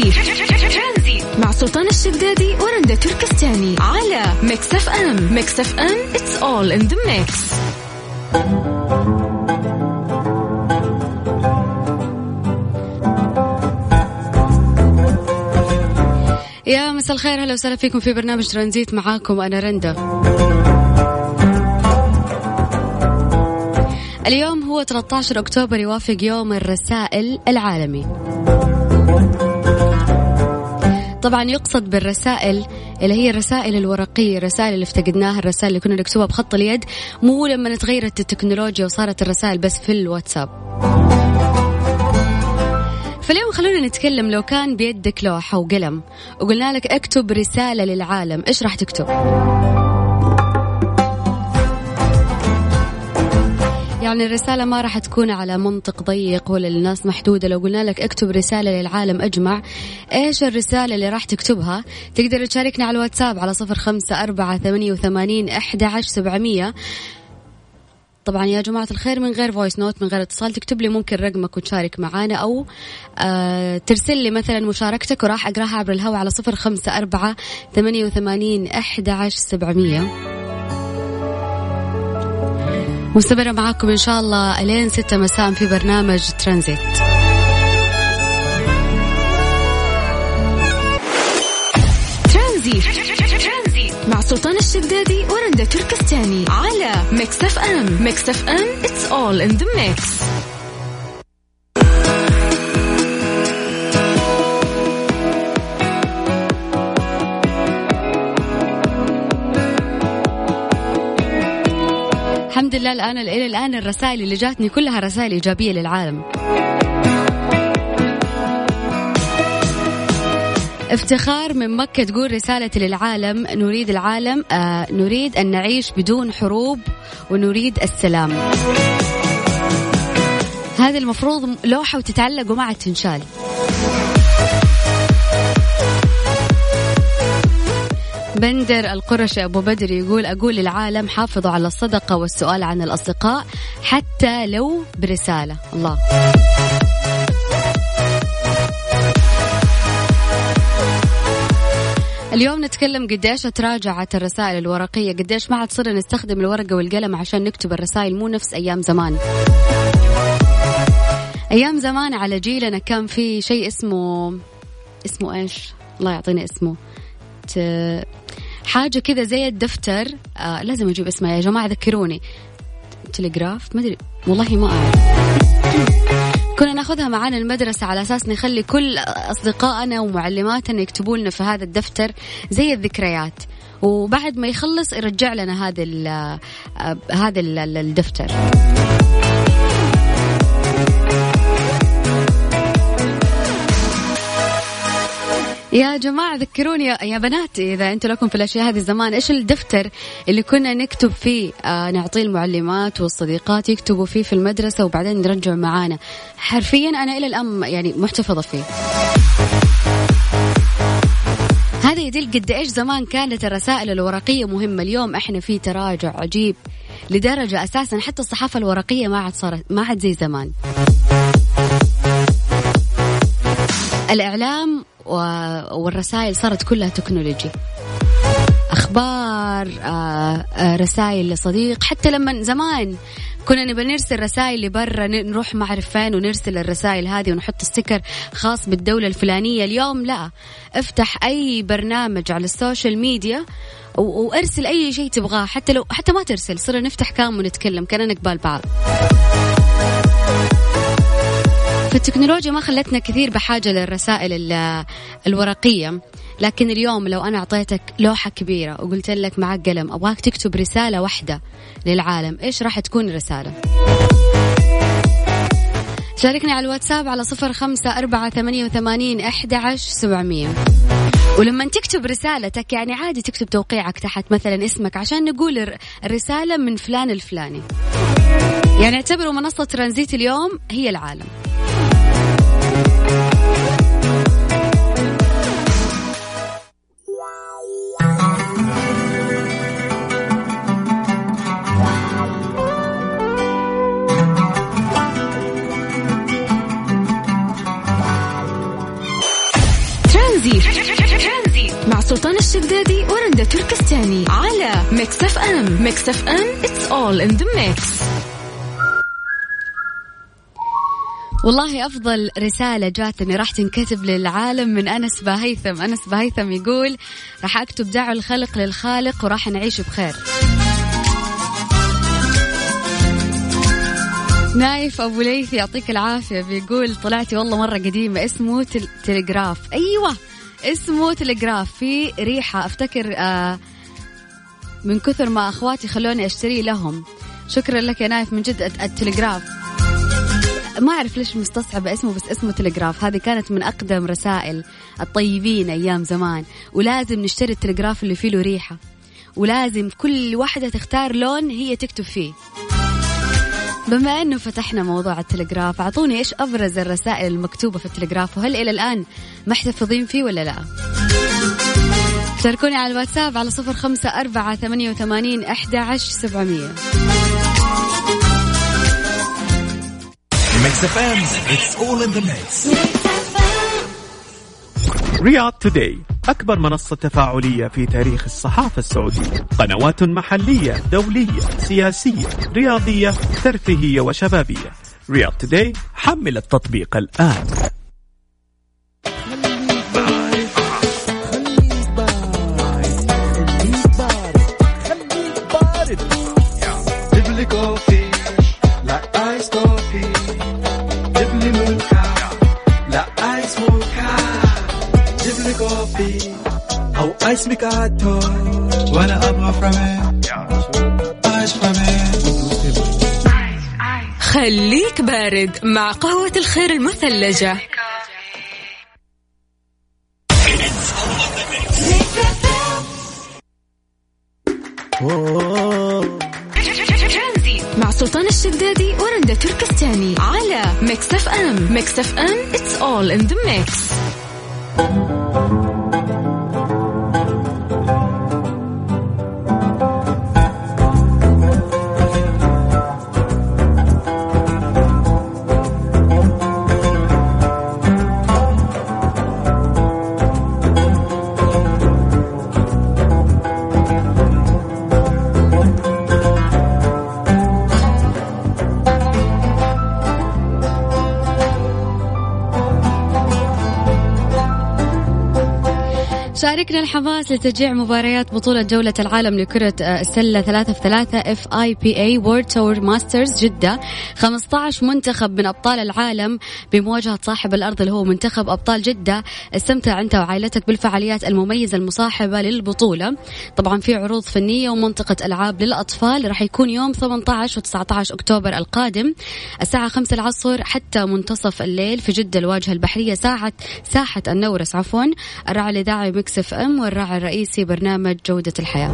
ترانزي مع سلطان الشدادي ورندا تركستاني على Mix FM. Mix FM it's all in the mix. يا مساء الخير هلا وسهلا فيكم في برنامج ترانزيت معاكم أنا رندا. اليوم هو 13 أكتوبر يوافق يوم الرسائل العالمي. طبعا يقصد بالرسائل اللي هي الرسائل الورقية الرسائل اللي افتقدناها الرسائل اللي كنا نكتبها بخط اليد مو لما تغيرت التكنولوجيا وصارت الرسائل بس في الواتساب فاليوم خلونا نتكلم لو كان بيدك لوحة وقلم وقلنا لك اكتب رسالة للعالم إيش راح تكتب؟ يعني الرسالة ما راح تكون على منطق ضيق ولا للناس محدودة. لو قلنا لك اكتب رسالة للعالم أجمع إيش الرسالة اللي راح تكتبها؟ تقدر تشاركنا على الواتساب على صفر خمسة أربعة ثمانية وثمانين أحد عشر سبعمية. طبعا يا جماعة الخير من غير voice note من غير اتصال تكتب لي ممكن رقمك وتشارك معانا أو آه ترسل لي مثلا مشاركتك وراح أقراها عبر الهواء على صفر خمسة أربعة ثمانية وثمانين أحد عشر سبعمية. مستمرة معاكم إن شاء الله ألين ستة مساء في برنامج ترانزيت. ترانزي مع سلطان الشدادي ورندا تركستاني على Mix FM. Mix FM it's all in the mix. الحمد لله الآن إلى الآن الرسائل اللي جاتني كلها رسائل إيجابية للعالم. افتخار من مكة تقول رسالة للعالم نريد العالم آه نريد أن نعيش بدون حروب ونريد السلام. هذه المفروض لوحة وتتعلق وما عاد تنشال. بندر القرشي أبو بدر يقول أقول للعالم حافظوا على الصدقة والسؤال عن الأصدقاء حتى لو برسالة. الله. اليوم نتكلم قديش تراجعت الرسائل الورقية قديش ما عاد صرنا نستخدم الورقة والقلم عشان نكتب الرسائل مو نفس أيام زمان. أيام زمان على جيلنا كان في شيء اسمه اسمه إيش؟ الله يعطيني اسمه. ت... حاجة كذا زي الدفتر. آه لازم أجيب اسمها يا جماعة ذكروني. تلغراف ما أدري. والله ما أعرف. كنا ناخذها معانا المدرسة على أساس نخلي كل أصدقائنا ومعلماتنا يكتبوا لنا في هذا الدفتر زي الذكريات. وبعد ما يخلص يرجع لنا هذا ال هذا ال الدفتر. يا جماعة ذكروني يا بنات إذا أنتم لكم في الأشياء هذه زمان إيش الدفتر اللي كنا نكتب فيه؟ آه نعطيه المعلمات والصديقات يكتبوا فيه في المدرسة وبعدين نرجع معانا. حرفيا أنا إلى الآن يعني محتفظة فيه. هذا يدل قد إيش زمان كانت الرسائل الورقية مهمة. اليوم إحنا في تراجع عجيب لدرجة أساسا حتى الصحافة الورقية ما عاد صارت ما عاد زي زمان. الإعلام والرسائل صارت كلها technology. أخبار آه، آه، رسائل لصديق. حتى لما زمان كنا نبغى نرسل رسائل لبرا نروح ما اعرف فين ونرسل الرسائل هذه ونحط sticker خاص بالدولة الفلانية. اليوم لا. افتح أي برنامج على ال social media وارسل أي شيء تبغاه. حتى لو حتى ما ترسل صرنا نفتح cam ونتكلم كأننا قبال بعض. فالتكنولوجيا ما خلتنا كثير بحاجة للرسائل الورقية. لكن اليوم لو أنا أعطيتك لوحة كبيرة وقلت لك معك قلم أبغاك تكتب رسالة واحدة للعالم إيش راح تكون الرسالة؟ شاركني على الواتساب على صفر خمسة أربعة ثمانية وثمانين أحد عشر سبعمية. ولما تكتب رسالتك يعني عادي تكتب توقيعك تحت مثلا اسمك عشان نقول الرسالة من فلان الفلاني يعني اعتبروا منصة ترانزيت اليوم هي العالم. الشدادي ورندا تركستاني على Mix FM Mix FM it's all in the mix. والله أفضل رسالة جاتني راح تنكتب للعالم من أنس باهيثم. أنس باهيثم يقول راح أكتب دعوا الخلق للخالق وراح نعيش بخير. نايف أبو ليث يعطيك العافية. بيقول طلعتي والله مرة قديمة. اسمه تل... تلغراف. أيوه. اسمه تلغراف. في ريحة أفتكر آه من كثر ما أخواتي خلوني أشتري لهم. شكرا لك يا نايف من جد التلغراف. ما أعرف ليش مستصعبة اسمه بس اسمه تلغراف. هذه كانت من أقدم رسائل الطيبين أيام زمان. ولازم نشتري التلغراف اللي فيه له ريحة. ولازم كل واحدة تختار لون هي تكتب فيه. بما أنه فتحنا موضوع التلغراف أعطوني إيش أبرز الرسائل المكتوبة في التلغراف وهل إلى الآن محتفظين فيه ولا لا؟ شاركوني على الواتساب على صفر خمسة أربعة ثمانية وثمانين أحد عشر سبعمية. رياض توداي أكبر منصة تفاعلية في تاريخ الصحافة السعودية. قنوات محلية دولية سياسية رياضية ترفيهية وشبابية. رياض توداي حمل التطبيق الآن. ايس وأنا أبغى فرامي ice frappe خليك بارد مع قهوة الخير المثلجة. مع سلطان الشدادي ورندا تركستاني على Mix FM. Mix FM it's all in the mix. شاركنا الحماس لتشجيع مباريات بطولة جولة العالم لكرة آه، السلة ثلاثة في ثلاثة FIBA World Tour Masters جدة. 15 منتخب من أبطال العالم بمواجهة صاحب الأرض اللي هو منتخب أبطال جدة. استمتع أنت وعائلتك بالفعاليات المميزة المصاحبة للبطولة. طبعا في عروض فنية ومنطقة ألعاب للأطفال. راح يكون يوم 18 و19 أكتوبر القادم الساعة 5 العصر حتى منتصف الليل في جدة الواجهة البحرية ساعة ساحة النورس عفوا. الراعي الاذاعي Mix FM والراعي الرئيسي برنامج جودة الحياة.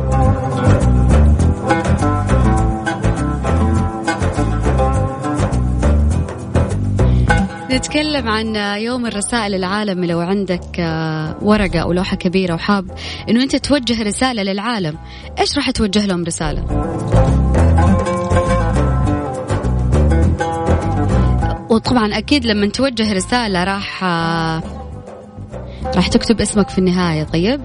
نتكلم عن يوم الرسائل العالمي. لو عندك آه، ورقة أو لوحة كبيرة وحاب أنه أنت توجه رسالة للعالم إيش راح توجه لهم رسالة؟ وطبعا أكيد لما توجه رسالة راح آه، راح تكتب اسمك في النهاية طيب؟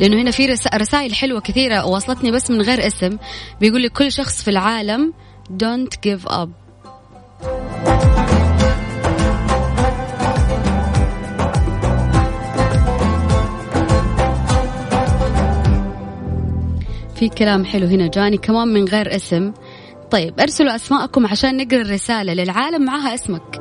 لأنه هنا في رسائل حلوة كثيرة وصلتني بس من غير اسم. بيقول لي كل شخص في العالم don't give up. في كلام حلو هنا جاني كمان من غير اسم. طيب ارسلوا أسماءكم عشان نقرأ الرسالة للعالم معها اسمك.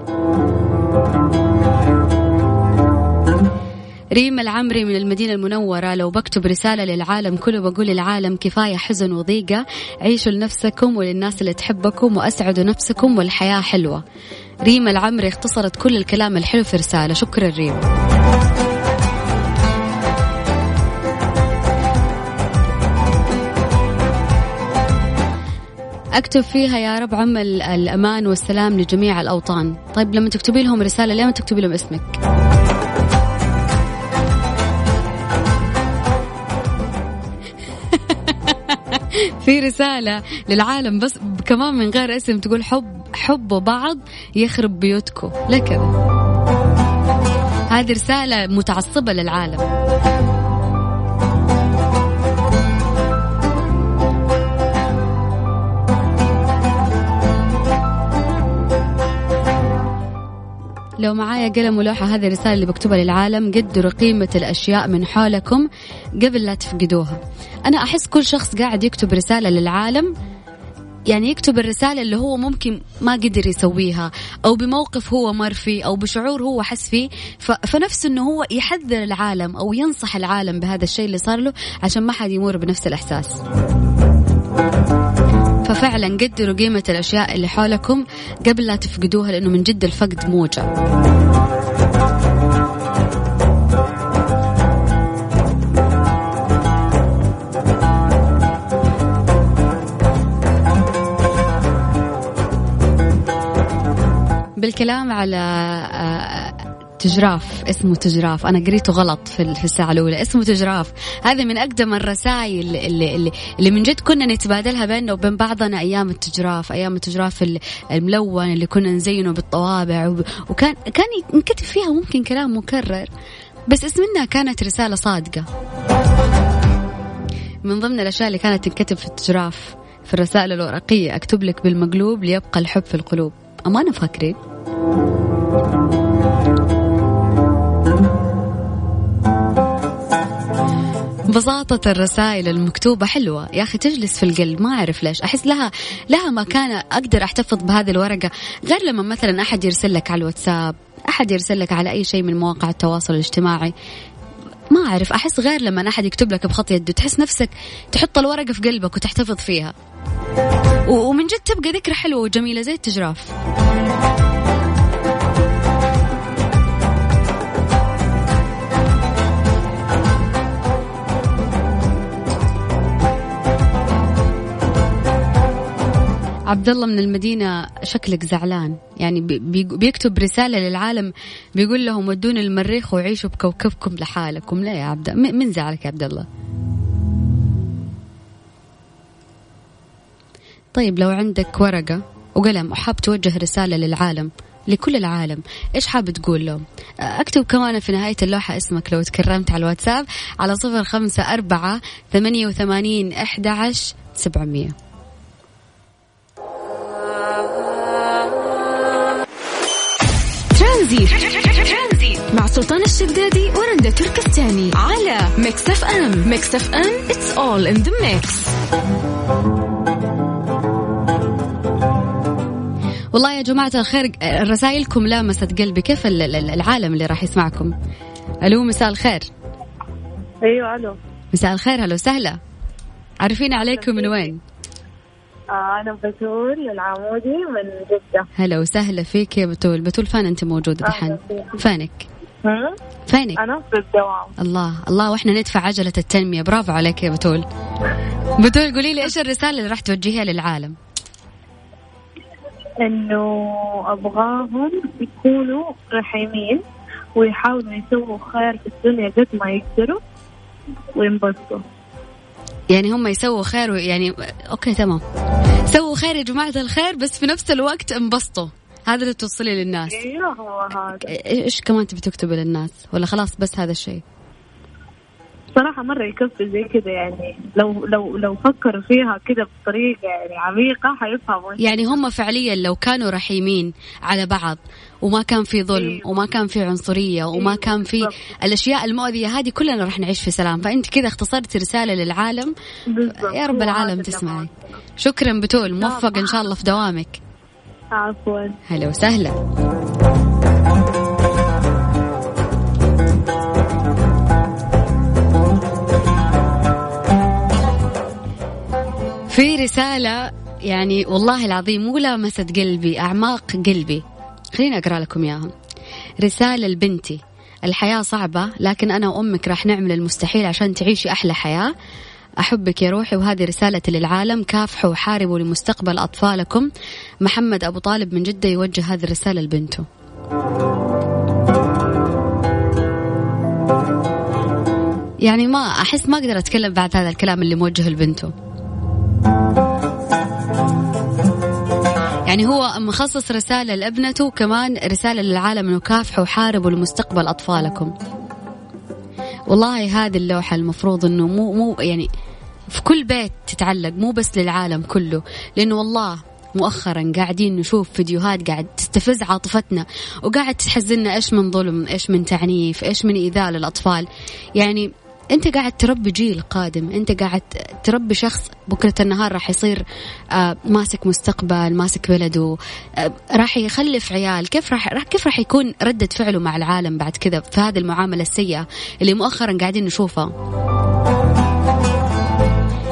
ريم العمري من المدينة المنورة. لو بكتب رسالة للعالم كله بقول للعالم كفاية حزن وضيقة. عيشوا لنفسكم وللناس اللي تحبكم وأسعدوا نفسكم والحياة حلوة. ريم العمري اختصرت كل الكلام الحلو في رسالة. شكرا ريم. أكتب فيها يا رب عم الأمان والسلام لجميع الأوطان. طيب لما تكتبي لهم رسالة ليه ما تكتبي لهم اسمك؟ في رسالة للعالم بس كمان من غير اسم تقول حب حبوا بعض يخرب بيوتكم. ليه كذا؟ هذه رسالة متعصبة للعالم. لو معايا قلم ولوحة هذه الرسالة اللي بكتبها للعالم. قدروا قيمة الأشياء من حولكم قبل لا تفقدوها. أنا أحس كل شخص قاعد يكتب رسالة للعالم يعني يكتب الرسالة اللي هو ممكن ما قدر يسويها أو بموقف هو مر فيه أو بشعور هو حس فيه. فنفسه أنه هو يحذر العالم أو ينصح العالم بهذا الشيء اللي صار له عشان ما حد يمر بنفس الإحساس. ففعلا قدروا قيمة الأشياء اللي حولكم قبل لا تفقدوها لأنه من جد الفقد موجع بالكلام على آه، تجراف اسمه تجراف. أنا قريته غلط في الساعة الأولى. اسمه تجراف. هذا من أقدم الرسائل اللي, اللي, اللي من جد كنا نتبادلها بيننا وبين بعضنا أيام التجراف أيام التجراف الملون اللي كنا نزينه بالطوابع وكان كان ينكتب فيها ممكن كلام مكرر. بس اسمنا كانت رسالة صادقة. من ضمن الأشياء اللي كانت تنكتب في التجراف في الرسائل الورقية أكتب لك بالمقلوب ليبقى الحب في القلوب. امانه فاكرين. بساطة الرسائل المكتوبة حلوة. يا أخي تجلس في القلب ما أعرف ليش. أحس لها لها مكان أقدر أحتفظ بهذه الورقة. غير لما مثلا أحد يرسل لك على الواتساب أحد يرسل لك على أي شيء من مواقع التواصل الاجتماعي. ما أعرف أحس غير لما أحد يكتب لك بخط يده. تحس نفسك تحط الورقة في قلبك وتحتفظ فيها. ومن جد تبقى ذكرى حلوة وجميلة زي التجراف. عبد الله من المدينة شكلك زعلان. يعني بيكتب رسالة للعالم بيقول لهم ودون المريخ وعيشوا بكوكبكم لحالكم. لا يا عبد من زعلك يا عبد الله طيب لو عندك ورقة وقلم وحاب توجه رسالة للعالم لكل العالم إيش حاب تقول لهم؟ أكتب كمان في نهاية اللوحة اسمك لو تكرمت على الواتساب على صفر خمسة أربعة ثمانية وثمانين أحد عشر سبعمية. ترانزيت. مع سلطان الشدادي ورندا تركستاني على Mix FM. Mix FM it's all in the mix. والله يا جماعة الخير رسائلكم لامست قلبي. كيف العالم اللي راح يسمعكم؟ ألو مساء الخير. أيوة ألو. مساء الخير هلا وسهلا. عارفين عليكم من وين؟ أنا بتول العمودي من جدة. هلا وسهلا فيك يا بتول. بتول فين أنت موجودة؟ دحين فينك؟ فينك؟ أنا في الدوام. الله الله وإحنا ندفع عجلة التنمية. برافو عليك يا بتول. بتول قولي لي إيش الرسالة اللي راح توجهيها للعالم؟ إنه أبغاهم يكونوا رحيمين ويحاولوا يسووا خير في الدنيا قد ما يقدروا وينبسطوا. يعني هم يسووا خير يعني أوكي تمام. سووا خير يا جماعة الخير بس في نفس الوقت انبسطوا. هذا اللي توصلي للناس. أيوه هو هذا. إيش كمان تبي تكتبي للناس؟ ولا خلاص بس هذا الشيء؟ صراحة مرة يكفي زي كذا يعني لو لو لو فكروا فيها كذا بطريقة يعني عميقة حيفهموا. يعني هم فعليا لو كانوا رحيمين على بعض وما كان في ظلم إيه. وما كان في عنصرية وما إيه. كان في الأشياء المؤذية هذه كلنا راح نعيش في سلام. فأنت كذا اختصرت رسالة للعالم. يا رب العالم تسمعي شكرا بتول. موفق إن شاء الله في دوامك. عفوا. هلا وسهلا. في رسالة يعني والله العظيم مو لامست قلبي أعماق قلبي. خليني أقرأ لكم إياها رسالة لبنتي. الحياة صعبة لكن أنا وأمك راح نعمل المستحيل عشان تعيشي أحلى حياة. أحبك يا روحي وهذه رسالة للعالم. كافحوا وحاربوا لمستقبل أطفالكم. محمد أبو طالب من جدة يوجه هذه الرسالة لبنته. يعني ما أحس ما أقدر أتكلم بعد هذا الكلام اللي موجه لبنته. يعني هو مخصص رسالة لابنته وكمان رسالة للعالم إنه كافحوا وحاربوا لمستقبل أطفالكم. والله هذه اللوحة المفروض إنه مو مو يعني في كل بيت تتعلق مو بس للعالم كله لأنه والله مؤخرا قاعدين نشوف فيديوهات قاعد تستفز عاطفتنا وقاعد تحزننا إيش من ظلم إيش من تعنيف إيش من إيذاء للأطفال. يعني أنت قاعد تربي جيل قادم أنت قاعد تربي شخص بكرة النهار راح يصير آه ماسك مستقبل ماسك بلده آه راح يخلف عيال. كيف راح كيف راح يكون ردة فعله مع العالم بعد كذا في هذه المعاملة السيئة اللي مؤخرا قاعدين نشوفها؟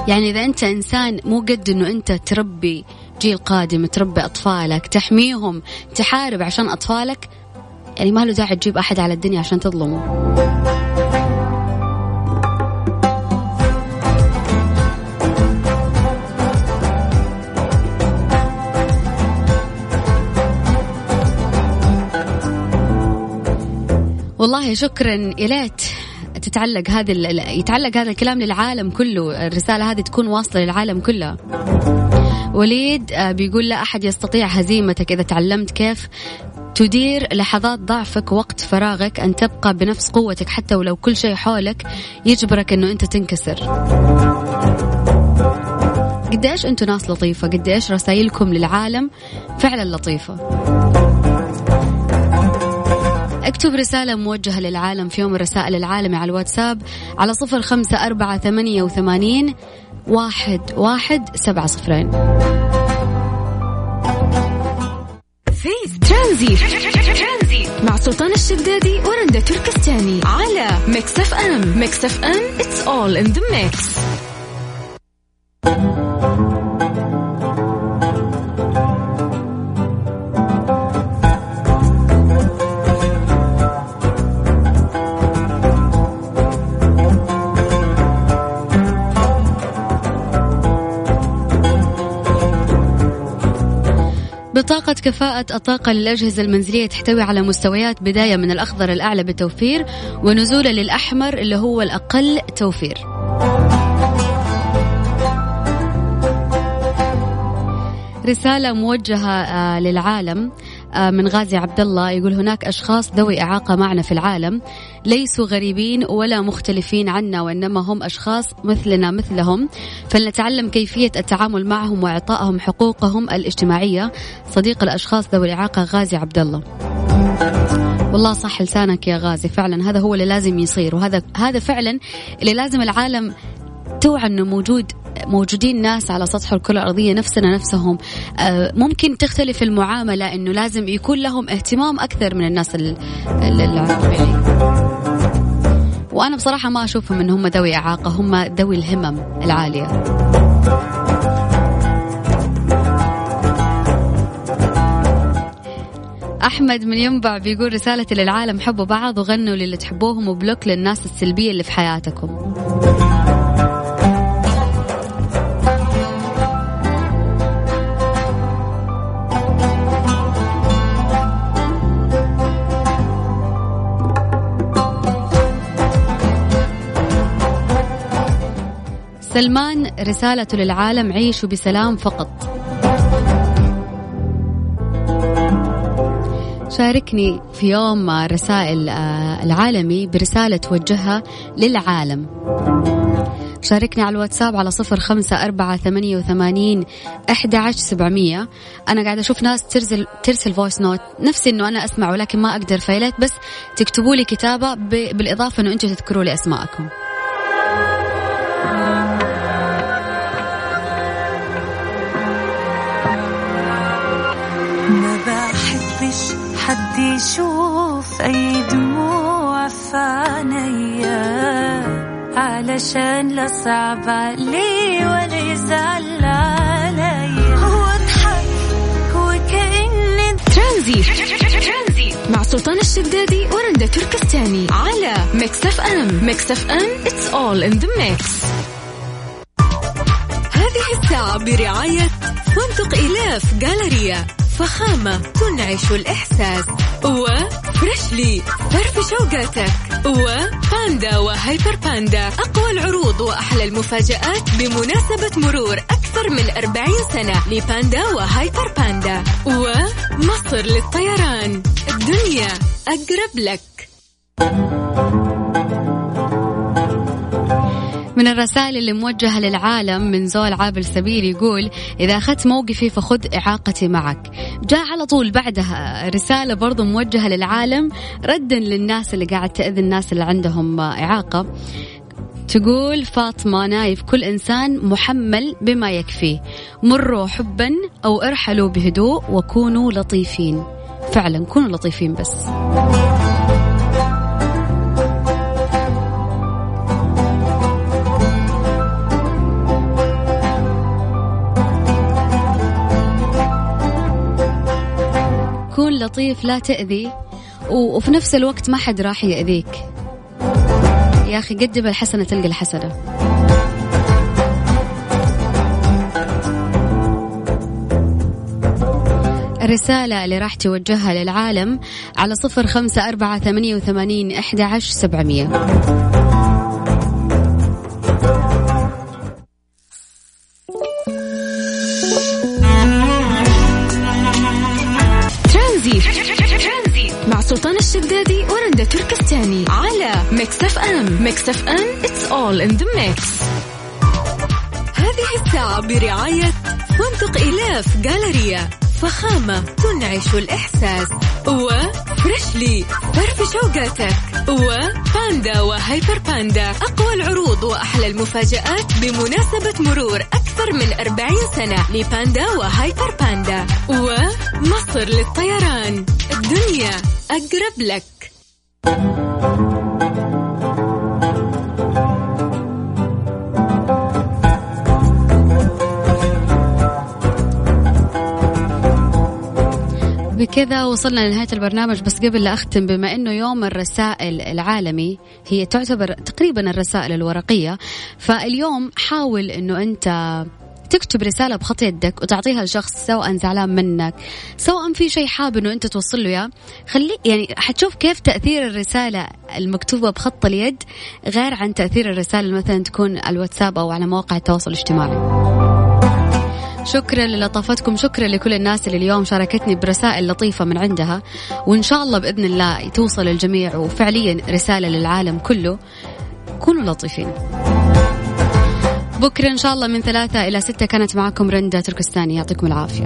يعني إذا أنت إنسان مو قد إنه أنت تربي جيل قادم تربي أطفالك تحميهم تحارب عشان أطفالك يعني ما له داعي تجيب أحد على الدنيا عشان تظلمه. والله شكرا. إليت تتعلق هذا يتعلق هذا الكلام للعالم كله. الرسالة هذه تكون واصلة للعالم كله. وليد آه، بيقول لا أحد يستطيع هزيمتك إذا تعلمت كيف تدير لحظات ضعفك وقت فراغك أن تبقى بنفس قوتك حتى ولو كل شيء حولك يجبرك أنه أنت تنكسر. قديش أنتوا ناس لطيفة قديش رسائلكم للعالم فعلا لطيفة. اكتب رسالة موجهة للعالم في يوم الرسائل العالمي على الواتساب على صفر خمسة أربعة ثمانية وثمانين واحد واحد سبعة صفرين. فيس ترانزي مع سلطان الشدادي ورندا تركستاني. على Mix FM. Mix FM it's all in the mix. بطاقة كفاءة الطاقة للأجهزة المنزلية تحتوي على مستويات بداية من الأخضر الأعلى بالتوفير ونزولا للأحمر اللي هو الأقل توفير. رسالة موجهة آه، للعالم. من غازي عبد الله يقول هناك أشخاص ذوي إعاقة معنا في العالم ليسوا غريبين ولا مختلفين عنا وإنما هم أشخاص مثلنا مثلهم. فلنتعلم كيفية التعامل معهم وإعطائهم حقوقهم الاجتماعية. صديق الأشخاص ذوي الإعاقة غازي عبد الله والله صح لسانك يا غازي فعلا هذا هو اللي لازم يصير وهذا هذا فعلا اللي لازم العالم توعى إنه موجود موجودين ناس على سطح الكرة الأرضية نفسنا نفسهم. آه، ممكن تختلف المعاملة أنه لازم يكون لهم اهتمام أكثر من الناس الطبيعيين وأنا بصراحة ما أشوفهم أن هم ذوي إعاقة هم ذوي الهمم العالية. أحمد من ينبع بيقول رسالتي للعالم حبوا بعض وغنوا للي تحبوهم وبلوك للناس السلبية اللي في حياتكم. سلمان رسالته للعالم عيشوا بسلام فقط. شاركني في يوم رسائل آه، العالمي برسالة توجهها للعالم. شاركني على الواتساب على صفر خمسة أربعة ثمانية وثمانين أحد عشر سبعمية. أنا قاعدة أشوف ناس ترسل ترسل voice note نفسي إنه أنا أسمع ولكن ما أقدر فيا ليت بس تكتبوا لي كتابة بالإضافة إنه أنتم تذكروا لي أسماءكم. حد يشوف أي دموع في عينيا علشان لا صعب علي ولا يزعل علي وأضحك وكأن ترانزي مع سلطان الشدادي ورندا تركستاني على Mix FM Mix FM it's all in the mix. هذه الساعة برعاية فندق إلاف Galleria فخامة تنعش الإحساس. و Freshly فرفش أوقاتك. وفا باندا وهيبر باندا أقوى العروض وأحلى المفاجآت بمناسبة مرور أكثر من 40 سنة لباندا وهيبر باندا. ومصر للطيران. الدنيا أقرب لك. من الرسائل اللي موجهة للعالم من زول عابر سبيل يقول إذا أخذت موقفي فخذ إعاقتي معك. جاء على طول بعدها رسالة برضو موجهة للعالم ردا للناس اللي قاعد تأذي الناس اللي عندهم إعاقة. تقول فاطمة نايف كل إنسان محمل بما يكفيه. مروا حبا أو ارحلوا بهدوء وكونوا لطيفين. فعلا كونوا لطيفين بس. كون لطيف لا تأذي وفي نفس الوقت ما حد راح يأذيك. يا أخي قدم الحسنة تلقى الحسنة. الرسالة اللي راح توجهها للعالم على صفر خمسة أربعة ثمانية وثمانين أحد عشر سبعمية. Mix FM it's all in the mix. هذه الساعة برعاية فندق إلاف جالريا فخامة تنعش الإحساس. وفريشلي فرف شوقاتك وباندا وهيبر باندا. أقوى العروض وأحلى المفاجآت بمناسبة مرور أكثر من 40 سنة لباندا وهيبر باندا. ومصر للطيران. الدنيا أقرب لك. بكذا وصلنا لنهاية البرنامج. بس قبل لا أختم بما أنه يوم الرسائل العالمي هي تعتبر تقريبا الرسائل الورقية فاليوم حاول أنه أنت تكتب رسالة بخط يدك وتعطيها لشخص سواء زعلان منك سواء في شيء حاب إنه أنت توصل له إياه. خلي يعني حتشوف كيف تأثير الرسالة المكتوبة بخط اليد غير عن تأثير الرسالة مثلا تكون الواتساب أو على مواقع التواصل الاجتماعي. شكرا للطافتكم شكرا لكل الناس اللي اليوم شاركتني برسائل لطيفة من عندها. وإن شاء الله بإذن الله توصل الجميع وفعليا رسالة للعالم كله. كونوا لطيفين. بكرة إن شاء الله من ثلاثة إلى ستة كانت معكم رندا تركستاني. يعطيكم العافية.